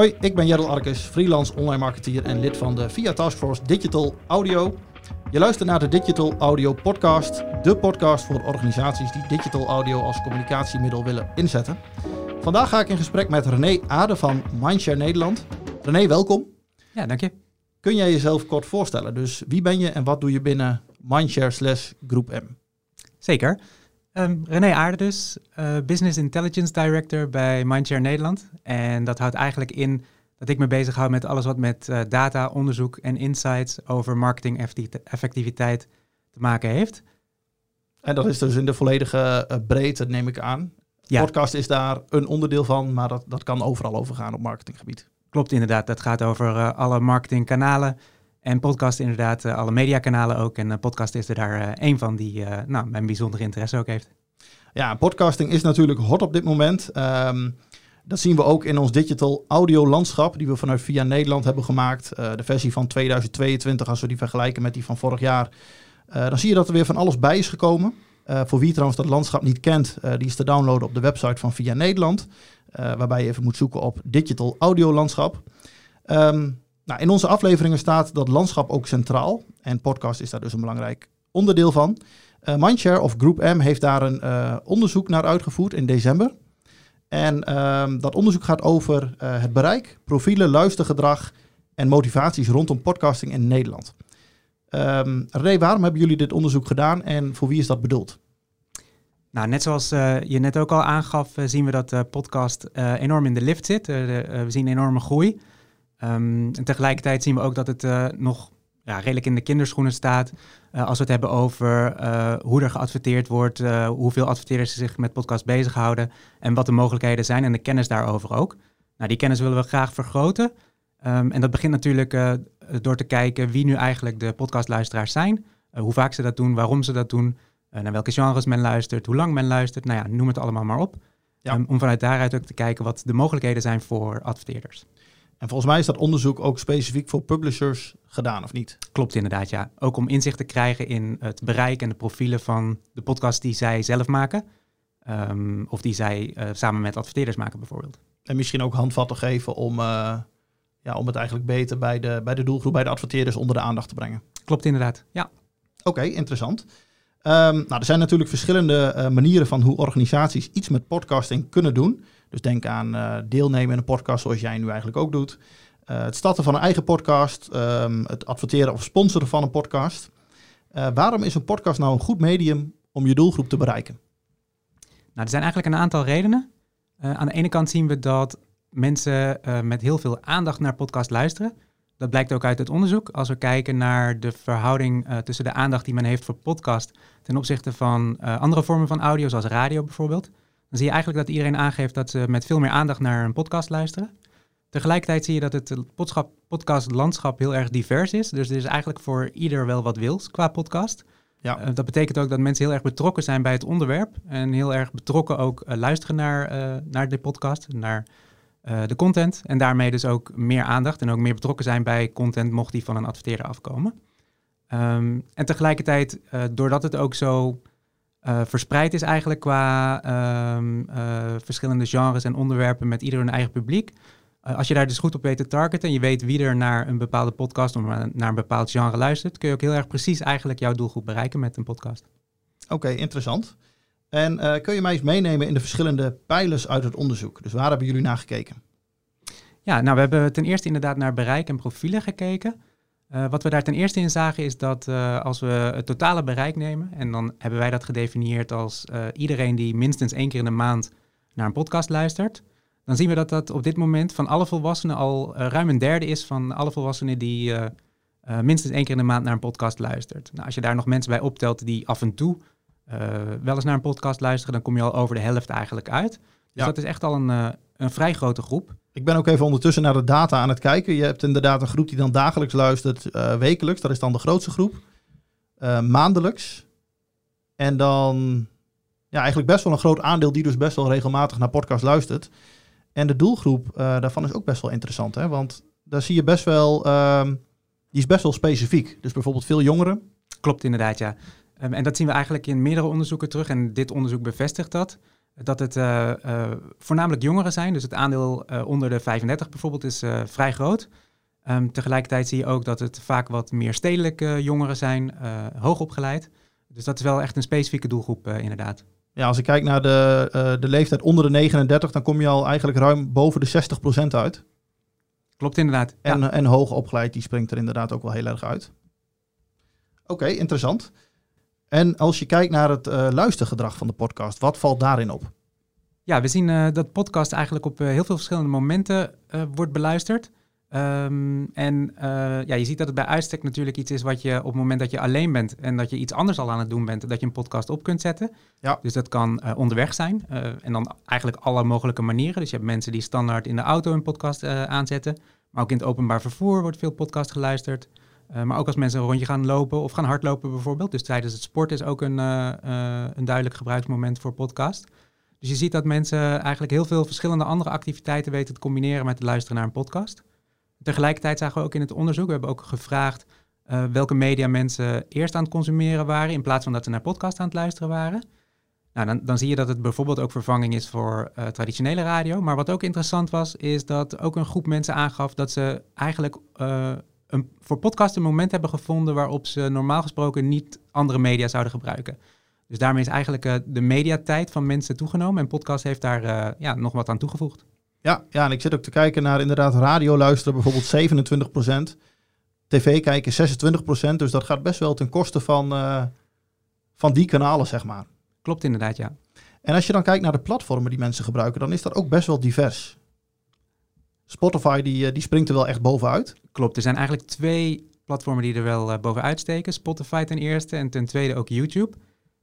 Hoi, ik ben Jerrel Arkes, freelance online marketeer en lid van de VIA Taskforce Digital Audio. Je luistert naar de Digital Audio Podcast, de podcast voor organisaties die digital audio als communicatiemiddel willen inzetten. Vandaag ga ik in gesprek met René Aarde van Mindshare Nederland. René, welkom. Ja, dank je. Kun jij jezelf kort voorstellen? Dus wie ben je en wat doe je binnen Mindshare slash Groep M? Zeker. Um, René Aarde dus, uh, Business Intelligence Director bij Mindshare Nederland. En dat houdt eigenlijk in dat ik me bezighoud met alles wat met uh, data, onderzoek en insights over marketing effectiviteit te maken heeft. En dat is dus in de volledige uh, breedte, neem ik aan. Ja. Podcast is daar een onderdeel van, maar dat, dat kan overal over gaan op marketinggebied. Klopt inderdaad, dat gaat over alle marketingkanalen. En podcast inderdaad, uh, alle mediakanalen ook. En uh, podcast is er daar uh, één van die nou, mijn bijzondere interesse ook heeft. Ja, podcasting is natuurlijk hot op dit moment. Um, dat zien we ook in ons digital audio landschap, die we vanuit Via Nederland hebben gemaakt. de versie van 2022, als we die vergelijken met die van vorig jaar. dan zie je dat er weer van alles bij is gekomen. voor wie trouwens dat landschap niet kent, die is te downloaden op de website van Via Nederland. waarbij je even moet zoeken op digital audio landschap. Um, nou, in onze afleveringen staat dat landschap ook centraal. En podcast is daar dus een belangrijk onderdeel van. Uh, Mindshare of Groep M heeft daar een uh, onderzoek naar uitgevoerd in december. En uh, dat onderzoek gaat over uh, het bereik, profielen, luistergedrag en motivaties rondom podcasting in Nederland. Um, Ray, waarom hebben jullie dit onderzoek gedaan en voor wie is dat bedoeld? Nou, net zoals je net ook al aangaf, zien we dat de podcast enorm in de lift zit. we zien enorme groei. Um, en tegelijkertijd zien we ook dat het uh, nog ja, redelijk in de kinderschoenen staat. Uh, als we het hebben over uh, hoe er geadverteerd wordt, hoeveel adverteerders zich met podcast bezighouden en wat de mogelijkheden zijn en de kennis daarover ook. Nou, die kennis willen we graag vergroten. Um, en dat begint natuurlijk door te kijken wie nu eigenlijk de podcastluisteraars zijn, hoe vaak ze dat doen, waarom ze dat doen, naar welke genres men luistert, hoe lang men luistert. Nou ja, noem het allemaal maar op. Ja. Um, om vanuit daaruit ook te kijken wat de mogelijkheden zijn voor adverteerders. En volgens mij is dat onderzoek ook specifiek voor publishers gedaan, of niet? Klopt inderdaad, ja. Ook om inzicht te krijgen in het bereik en de profielen van de podcast die zij zelf maken. Um, of die zij uh, samen met adverteerders maken bijvoorbeeld. En misschien ook handvatten geven om, uh, ja, om het eigenlijk beter bij de, bij de doelgroep, bij de adverteerders onder de aandacht te brengen. Klopt inderdaad, ja. Oké, okay, interessant. Um, nou, er zijn natuurlijk verschillende uh, manieren van hoe organisaties iets met podcasting kunnen doen. Dus denk aan uh, deelnemen in een podcast zoals jij nu eigenlijk ook doet. Uh, het starten van een eigen podcast, um, het adverteren of sponsoren van een podcast. Uh, waarom is een podcast nou een goed medium om je doelgroep te bereiken? Nou, er zijn eigenlijk een aantal redenen. aan de ene kant zien we dat mensen met heel veel aandacht naar podcast luisteren. Dat blijkt ook uit het onderzoek. Als we kijken naar de verhouding tussen de aandacht die men heeft voor podcast ten opzichte van andere vormen van audio, zoals radio bijvoorbeeld, dan zie je eigenlijk dat iedereen aangeeft dat ze met veel meer aandacht naar een podcast luisteren. Tegelijkertijd zie je dat het podcastlandschap heel erg divers is. Dus er is eigenlijk voor ieder wel wat wils qua podcast. Ja. Uh, dat betekent ook dat mensen heel erg betrokken zijn bij het onderwerp. En heel erg betrokken ook uh, luisteren naar, uh, naar de podcast, naar de content. En daarmee dus ook meer aandacht en ook meer betrokken zijn bij content mocht die van een adverteerder afkomen. Um, en tegelijkertijd, doordat het ook zo uh, verspreid is eigenlijk qua um, uh, verschillende genres en onderwerpen met ieder hun eigen publiek. Uh, als je daar dus goed op weet te targeten en je weet wie er naar een bepaalde podcast of naar een bepaald genre luistert, kun je ook heel erg precies eigenlijk jouw doelgroep bereiken met een podcast. Oké, okay, interessant. En kun je mij eens meenemen in de verschillende pijlers uit het onderzoek? Dus waar hebben jullie naar gekeken? Ja, nou we hebben ten eerste inderdaad naar bereik en profielen gekeken. Uh, wat we daar ten eerste in zagen is dat uh, als we het totale bereik nemen, en dan hebben wij dat gedefinieerd als uh, iedereen die minstens één keer in de maand naar een podcast luistert, dan zien we dat dat op dit moment van alle volwassenen al ruim een derde is van alle volwassenen die minstens één keer in de maand naar een podcast luistert. Nou, als je daar nog mensen bij optelt die af en toe wel eens naar een podcast luisteren, dan kom je al over de helft eigenlijk uit. Dus ja. dat is echt al een, een vrij grote groep. Ik ben ook even ondertussen naar de data aan het kijken. Je hebt inderdaad een groep die dan dagelijks luistert, uh, wekelijks. Dat is dan de grootste groep. Uh, maandelijks. En dan ja, eigenlijk best wel een groot aandeel die dus best wel regelmatig naar podcast luistert. En de doelgroep uh, daarvan is ook best wel interessant. Hè? Want daar zie je best wel, uh, die is best wel specifiek. Dus bijvoorbeeld veel jongeren. Klopt inderdaad, ja. Um, en dat zien we eigenlijk in meerdere onderzoeken terug. En dit onderzoek bevestigt dat. Dat het uh, uh, voornamelijk jongeren zijn. Dus het aandeel uh, onder de 35 bijvoorbeeld is vrij groot. Um, tegelijkertijd zie je ook dat het vaak wat meer stedelijke jongeren zijn, hoogopgeleid. Dus dat is wel echt een specifieke doelgroep inderdaad. Ja, als ik kijk naar de, de leeftijd onder de 39, dan kom je al eigenlijk ruim boven de 60% uit. Klopt inderdaad. En, ja. en hoogopgeleid, die springt er inderdaad ook wel heel erg uit. Oké, okay, interessant. En als je kijkt naar het uh, luistergedrag van de podcast, wat valt daarin op? Ja, we zien uh, dat podcast eigenlijk op uh, heel veel verschillende momenten wordt beluisterd. Um, en ja, je ziet dat het bij uitstek natuurlijk iets is wat je op het moment dat je alleen bent en dat je iets anders al aan het doen bent, dat je een podcast op kunt zetten. Ja. Dus dat kan onderweg zijn en dan eigenlijk alle mogelijke manieren. Dus je hebt mensen die standaard in de auto een podcast aanzetten, maar ook in het openbaar vervoer wordt veel podcast geluisterd. Uh, maar ook als mensen een rondje gaan lopen of gaan hardlopen bijvoorbeeld. Dus tijdens het sport is ook een, uh, uh, een duidelijk gebruiksmoment voor podcast. Dus je ziet dat mensen eigenlijk heel veel verschillende andere activiteiten weten te combineren met het luisteren naar een podcast. Tegelijkertijd zagen we ook in het onderzoek, we hebben ook gevraagd welke media mensen eerst aan het consumeren waren in plaats van dat ze naar podcast aan het luisteren waren. Nou, dan, dan zie je dat het bijvoorbeeld ook vervanging is voor traditionele radio. Maar wat ook interessant was, is dat ook een groep mensen aangaf dat ze eigenlijk een, voor podcast een moment hebben gevonden waarop ze normaal gesproken niet andere media zouden gebruiken. Dus daarmee is eigenlijk uh, de mediatijd van mensen toegenomen en podcast heeft daar uh, ja, nog wat aan toegevoegd. Ja, ja, en ik zit ook te kijken naar inderdaad radio luisteren, bijvoorbeeld 27%, tv kijken 26%, dus dat gaat best wel ten koste van, uh, van die kanalen, zeg maar. Klopt inderdaad, ja. En als je dan kijkt naar de platformen die mensen gebruiken, dan is dat ook best wel divers. Spotify die, eh, die springt er wel echt bovenuit. Klopt, er zijn eigenlijk twee platformen die er wel uh, bovenuit steken. Spotify ten eerste en ten tweede ook YouTube.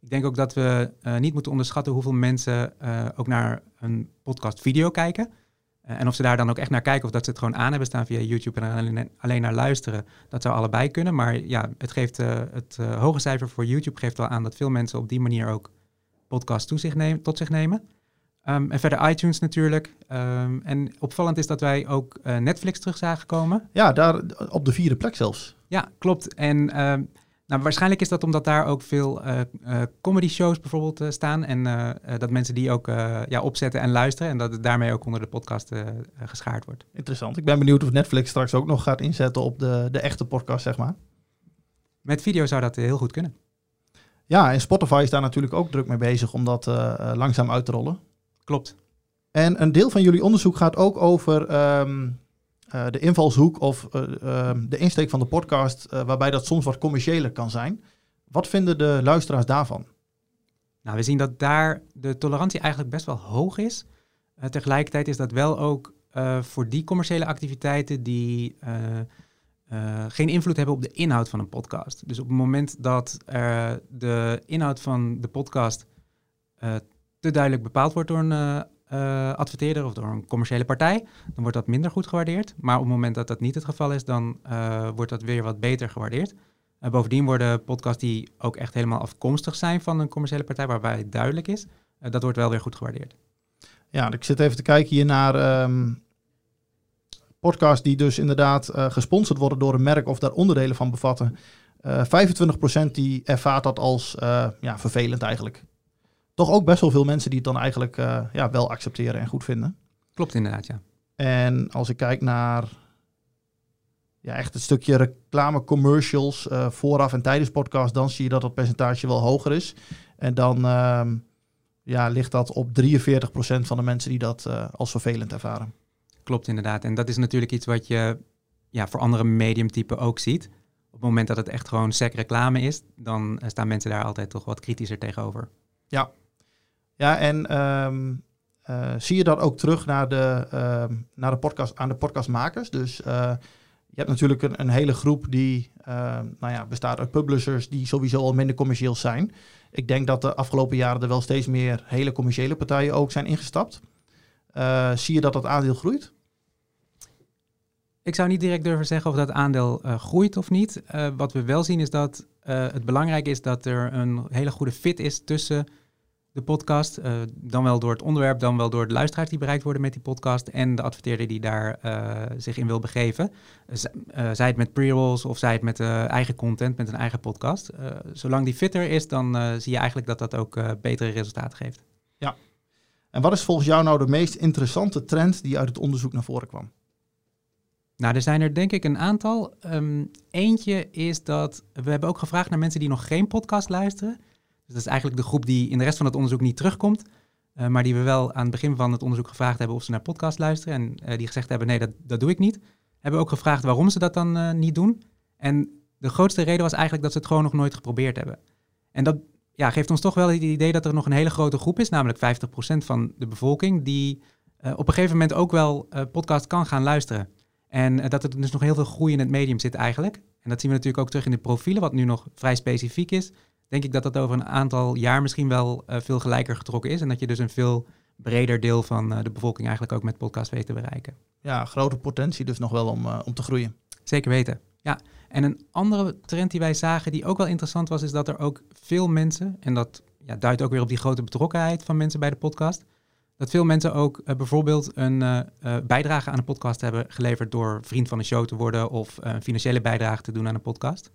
Ik denk ook dat we uh, niet moeten onderschatten hoeveel mensen ook naar een podcast video kijken. en of ze daar dan ook echt naar kijken of dat ze het gewoon aan hebben staan via YouTube en alleen, alleen naar luisteren. Dat zou allebei kunnen. Maar ja, het, geeft, het hoge cijfer voor YouTube geeft wel aan dat veel mensen op die manier ook podcast toe zich nemen, tot zich nemen. Um, en verder iTunes natuurlijk. Um, en opvallend is dat wij ook uh, Netflix terug zagen komen. Ja, daar op de vierde plek zelfs. Ja, klopt. En um, nou, waarschijnlijk is dat omdat daar ook veel uh, uh, comedy shows bijvoorbeeld staan. En dat mensen die ook ja, opzetten en luisteren. En dat het daarmee ook onder de podcast geschaard wordt. Interessant. Ik ben benieuwd of Netflix straks ook nog gaat inzetten op de, de echte podcast, zeg maar. Met video zou dat heel goed kunnen. Ja, en Spotify is daar natuurlijk ook druk mee bezig om dat langzaam uit te rollen. Klopt. En een deel van jullie onderzoek gaat ook over um, uh, de invalshoek of uh, uh, de insteek van de podcast, eh, waarbij dat soms wat commerciëler kan zijn. Wat vinden de luisteraars daarvan? Nou, we zien dat daar de tolerantie eigenlijk best wel hoog is. Eh, tegelijkertijd is dat wel ook eh, voor die commerciële activiteiten die geen invloed hebben op de inhoud van een podcast. Dus op het moment dat de inhoud van de podcast te duidelijk bepaald wordt door een uh, adverteerder of door een commerciële partij, dan wordt dat minder goed gewaardeerd. Maar op het moment dat dat niet het geval is, dan uh, wordt dat weer wat beter gewaardeerd. Uh, bovendien worden podcasts die ook echt helemaal afkomstig zijn van een commerciële partij, waarbij het duidelijk is, dat wordt wel weer goed gewaardeerd. Ja, ik zit even te kijken hier naar um, podcasts die dus inderdaad gesponsord worden door een merk of daar onderdelen van bevatten. 25% die ervaart dat als ja, vervelend eigenlijk toch ook best wel veel mensen die het dan eigenlijk uh, ja, wel accepteren en goed vinden. Klopt inderdaad, ja. En als ik kijk naar ja, echt het stukje reclame commercials uh, vooraf en tijdens podcast, dan zie je dat dat percentage wel hoger is. En dan uh, ja, ligt dat op 43% van de mensen die dat uh, als vervelend ervaren. Klopt inderdaad. En dat is natuurlijk iets wat je ja, voor andere mediumtypen ook ziet. Op het moment dat het echt gewoon sec reclame is, dan staan mensen daar altijd toch wat kritischer tegenover. Ja, ja, en um, uh, zie je dat ook terug naar de, uh, naar de podcast, aan de podcastmakers? Dus uh, je hebt natuurlijk een, een hele groep die ehm, nou ja, bestaat uit publishers die sowieso al minder commercieel zijn. Ik denk dat de afgelopen jaren er wel steeds meer hele commerciële partijen ook zijn ingestapt. Eh, zie je dat dat aandeel groeit? Ik zou niet direct durven zeggen of dat aandeel groeit of niet. wat we wel zien is dat het belangrijk is dat er een hele goede fit is tussen de podcast. Uh, dan wel door het onderwerp, dan wel door de luisteraars die bereikt worden met die podcast en de adverteerder die daar uh, zich in wil begeven. Uh, zij het met pre-rolls of zij het met eigen content, met een eigen podcast. zolang die fitter is, dan zie je eigenlijk dat dat ook betere resultaten geeft. Ja. En wat is volgens jou nou de meest interessante trend die uit het onderzoek naar voren kwam? Nou, er zijn er denk ik een aantal. Ehm, eentje is dat we hebben ook gevraagd naar mensen die nog geen podcast luisteren. Dus dat is eigenlijk de groep die in de rest van het onderzoek niet terugkomt. Uh, maar die we wel aan het begin van het onderzoek gevraagd hebben of ze naar podcast luisteren. En uh, die gezegd hebben, nee, dat, dat doe ik niet. Hebben ook gevraagd waarom ze dat dan uh, niet doen. En de grootste reden was eigenlijk dat ze het gewoon nog nooit geprobeerd hebben. En dat ja, geeft ons toch wel het idee dat er nog een hele grote groep is, namelijk 50% van de bevolking, die op een gegeven moment ook wel podcast kan gaan luisteren. En dat er dus nog heel veel groei in het medium zit eigenlijk. En dat zien we natuurlijk ook terug in de profielen, wat nu nog vrij specifiek is denk ik dat dat over een aantal jaar misschien wel uh, veel gelijker getrokken is. En dat je dus een veel breder deel van uh, de bevolking eigenlijk ook met podcast weet te bereiken. Ja, grote potentie dus nog wel om, uh, om te groeien. Zeker weten, ja. En een andere trend die wij zagen, die ook wel interessant was, is dat er ook veel mensen, en dat ja, duidt ook weer op die grote betrokkenheid van mensen bij de podcast, dat veel mensen ook bijvoorbeeld een bijdrage aan een podcast hebben geleverd door vriend van de show te worden of een financiële bijdrage te doen aan een podcast.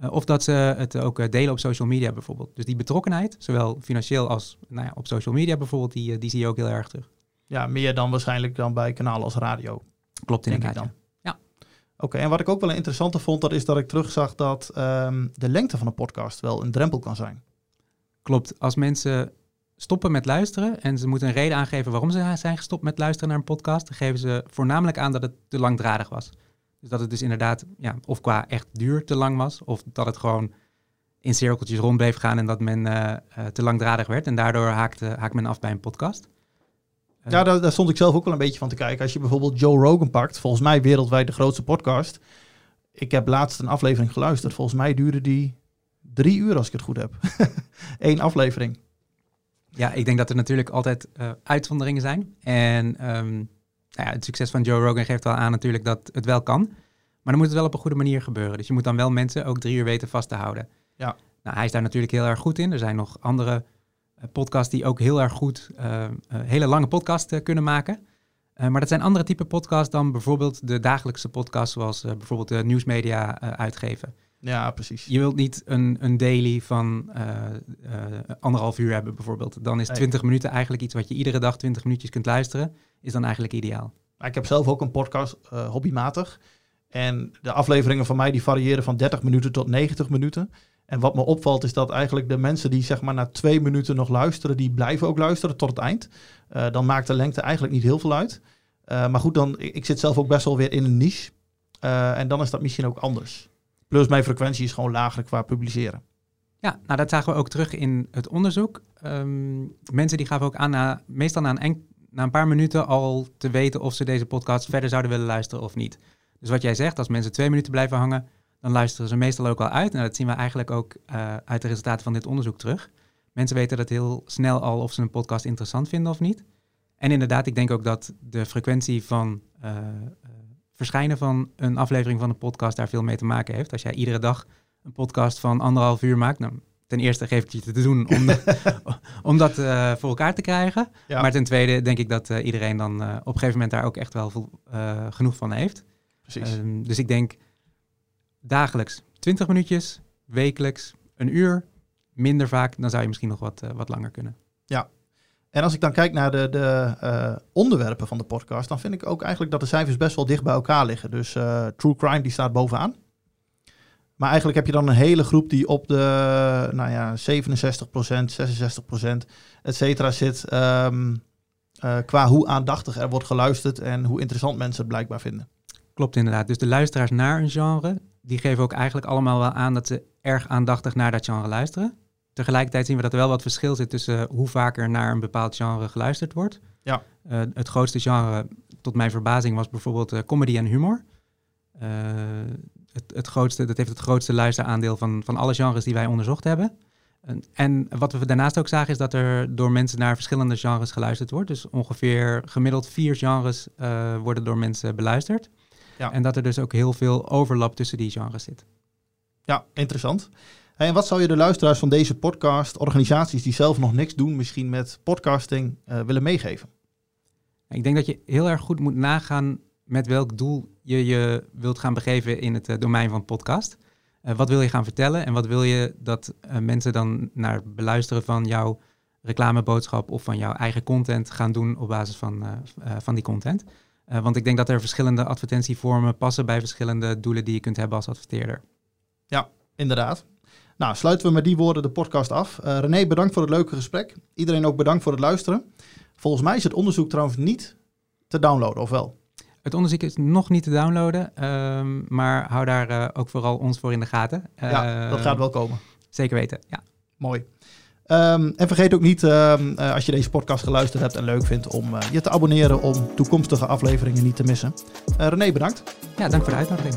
Uh, of dat ze het ook uh, delen op social media bijvoorbeeld. Dus die betrokkenheid, zowel financieel als nou ja, op social media bijvoorbeeld, die, uh, die zie je ook heel erg terug. Ja, meer dan waarschijnlijk dan bij kanalen als radio. Klopt inderdaad. Dan. Ja. Oké, okay, en wat ik ook wel een interessante vond, dat is dat ik terugzag dat um, de lengte van een podcast wel een drempel kan zijn. Klopt. Als mensen stoppen met luisteren en ze moeten een reden aangeven waarom ze zijn gestopt met luisteren naar een podcast, dan geven ze voornamelijk aan dat het te langdradig was. Dus dat het dus inderdaad, ja, of qua echt duur te lang was, of dat het gewoon in cirkeltjes rond bleef gaan en dat men uh, uh, te langdradig werd. En daardoor haakte, haakt men af bij een podcast. Uh, ja, daar, daar, stond ik zelf ook wel een beetje van te kijken. Als je bijvoorbeeld Joe Rogan pakt, volgens mij wereldwijd de grootste podcast. Ik heb laatst een aflevering geluisterd. Volgens mij duurde die drie uur, als ik het goed heb. Eén aflevering. Ja, ik denk dat er natuurlijk altijd uitzonderingen zijn. En um, nou ja, het succes van Joe Rogan geeft wel aan natuurlijk dat het wel kan. Maar dan moet het wel op een goede manier gebeuren. Dus je moet dan wel mensen ook drie uur weten vast te houden. Ja. Nou, hij is daar natuurlijk heel erg goed in. Er zijn nog andere uh, podcasts die ook heel erg goed uh, uh, hele lange podcasts kunnen maken. maar dat zijn andere type podcasts dan bijvoorbeeld de dagelijkse podcasts, zoals bijvoorbeeld de nieuwsmedia uitgeven. Ja, precies. Je wilt niet een, een daily van anderhalf uur hebben bijvoorbeeld. Dan is 20 nee. minuten eigenlijk iets wat je iedere dag 20 minuutjes kunt luisteren is dan eigenlijk ideaal. Ik heb zelf ook een podcast, uh, hobbymatig. En de afleveringen van mij die variëren van 30 minuten tot 90 minuten. En wat me opvalt is dat eigenlijk de mensen die zeg maar na twee minuten nog luisteren, die blijven ook luisteren tot het eind. Dan maakt de lengte eigenlijk niet heel veel uit. Maar goed, dan, ik, ik, zit zelf ook best wel weer in een niche. En dan is dat misschien ook anders. Plus mijn frequentie is gewoon lager qua publiceren. Ja, nou dat zagen we ook terug in het onderzoek. Um, mensen die gaven ook aan, na, meestal na een paar minuten al te weten of ze deze podcast verder zouden willen luisteren of niet. Dus wat jij zegt, als mensen twee minuten blijven hangen, dan luisteren ze meestal ook al uit. En dat zien we eigenlijk ook uh, uit de resultaten van dit onderzoek terug. Mensen weten dat heel snel al of ze een podcast interessant vinden of niet. En inderdaad, ik denk ook dat de frequentie van uh, uh, verschijnen van een aflevering van een podcast daar veel mee te maken heeft. Als jij iedere dag een podcast van anderhalf uur maakt, dan ten eerste geef ik je te doen om, om dat uh, voor elkaar te krijgen. Ja. Maar ten tweede denk ik dat uh, iedereen dan uh, op een gegeven moment daar ook echt wel veel, genoeg van heeft. Precies. Um, dus ik denk dagelijks 20 minuutjes, wekelijks een uur, minder vaak, dan zou je misschien nog wat, wat langer kunnen. Ja. En als ik dan kijk naar de, de onderwerpen van de podcast, dan vind ik ook eigenlijk dat de cijfers best wel dicht bij elkaar liggen. Dus True Crime die staat bovenaan. Maar eigenlijk heb je dan een hele groep die op de nou ja, 67%, 66%, et cetera zit. Um, uh, qua hoe aandachtig er wordt geluisterd en hoe interessant mensen het blijkbaar vinden. Klopt inderdaad. Dus de luisteraars naar een genre, die geven ook eigenlijk allemaal wel aan dat ze erg aandachtig naar dat genre luisteren. Tegelijkertijd zien we dat er wel wat verschil zit tussen hoe vaker naar een bepaald genre geluisterd wordt. Ja. Uh, het grootste genre, tot mijn verbazing, was bijvoorbeeld uh, comedy en humor. Uh, het, het, grootste, dat heeft het grootste luisteraandeel van, van alle genres die wij onderzocht hebben. En, en wat we daarnaast ook zagen is dat er door mensen naar verschillende genres geluisterd wordt. Dus ongeveer gemiddeld vier genres worden door mensen beluisterd. Ja. En dat er dus ook heel veel overlap tussen die genres zit. Ja, interessant. En wat zou je de luisteraars van deze podcast, organisaties die zelf nog niks doen, misschien met podcasting, uh, willen meegeven? Ik denk dat je heel erg goed moet nagaan met welk doel je je wilt gaan begeven in het uh, domein van podcast. Uh, wat wil je gaan vertellen en wat wil je dat mensen dan naar beluisteren van jouw reclameboodschap of van jouw eigen content gaan doen op basis van, van die content. want ik denk dat er verschillende advertentievormen passen bij verschillende doelen die je kunt hebben als adverteerder. Ja, inderdaad. Nou, sluiten we met die woorden de podcast af. Uh, René, bedankt voor het leuke gesprek. Iedereen ook bedankt voor het luisteren. Volgens mij is het onderzoek trouwens niet te downloaden, of wel? Het onderzoek is nog niet te downloaden, ehm, maar hou daar uh, ook vooral ons voor in de gaten. ja, dat gaat ehm, wel komen. Zeker weten, ja. Mooi. Um, en vergeet ook niet, uh, als je deze podcast geluisterd hebt en leuk vindt, om je te abonneren om toekomstige afleveringen niet te missen. René, bedankt. Ja, dank voor de uitnodiging.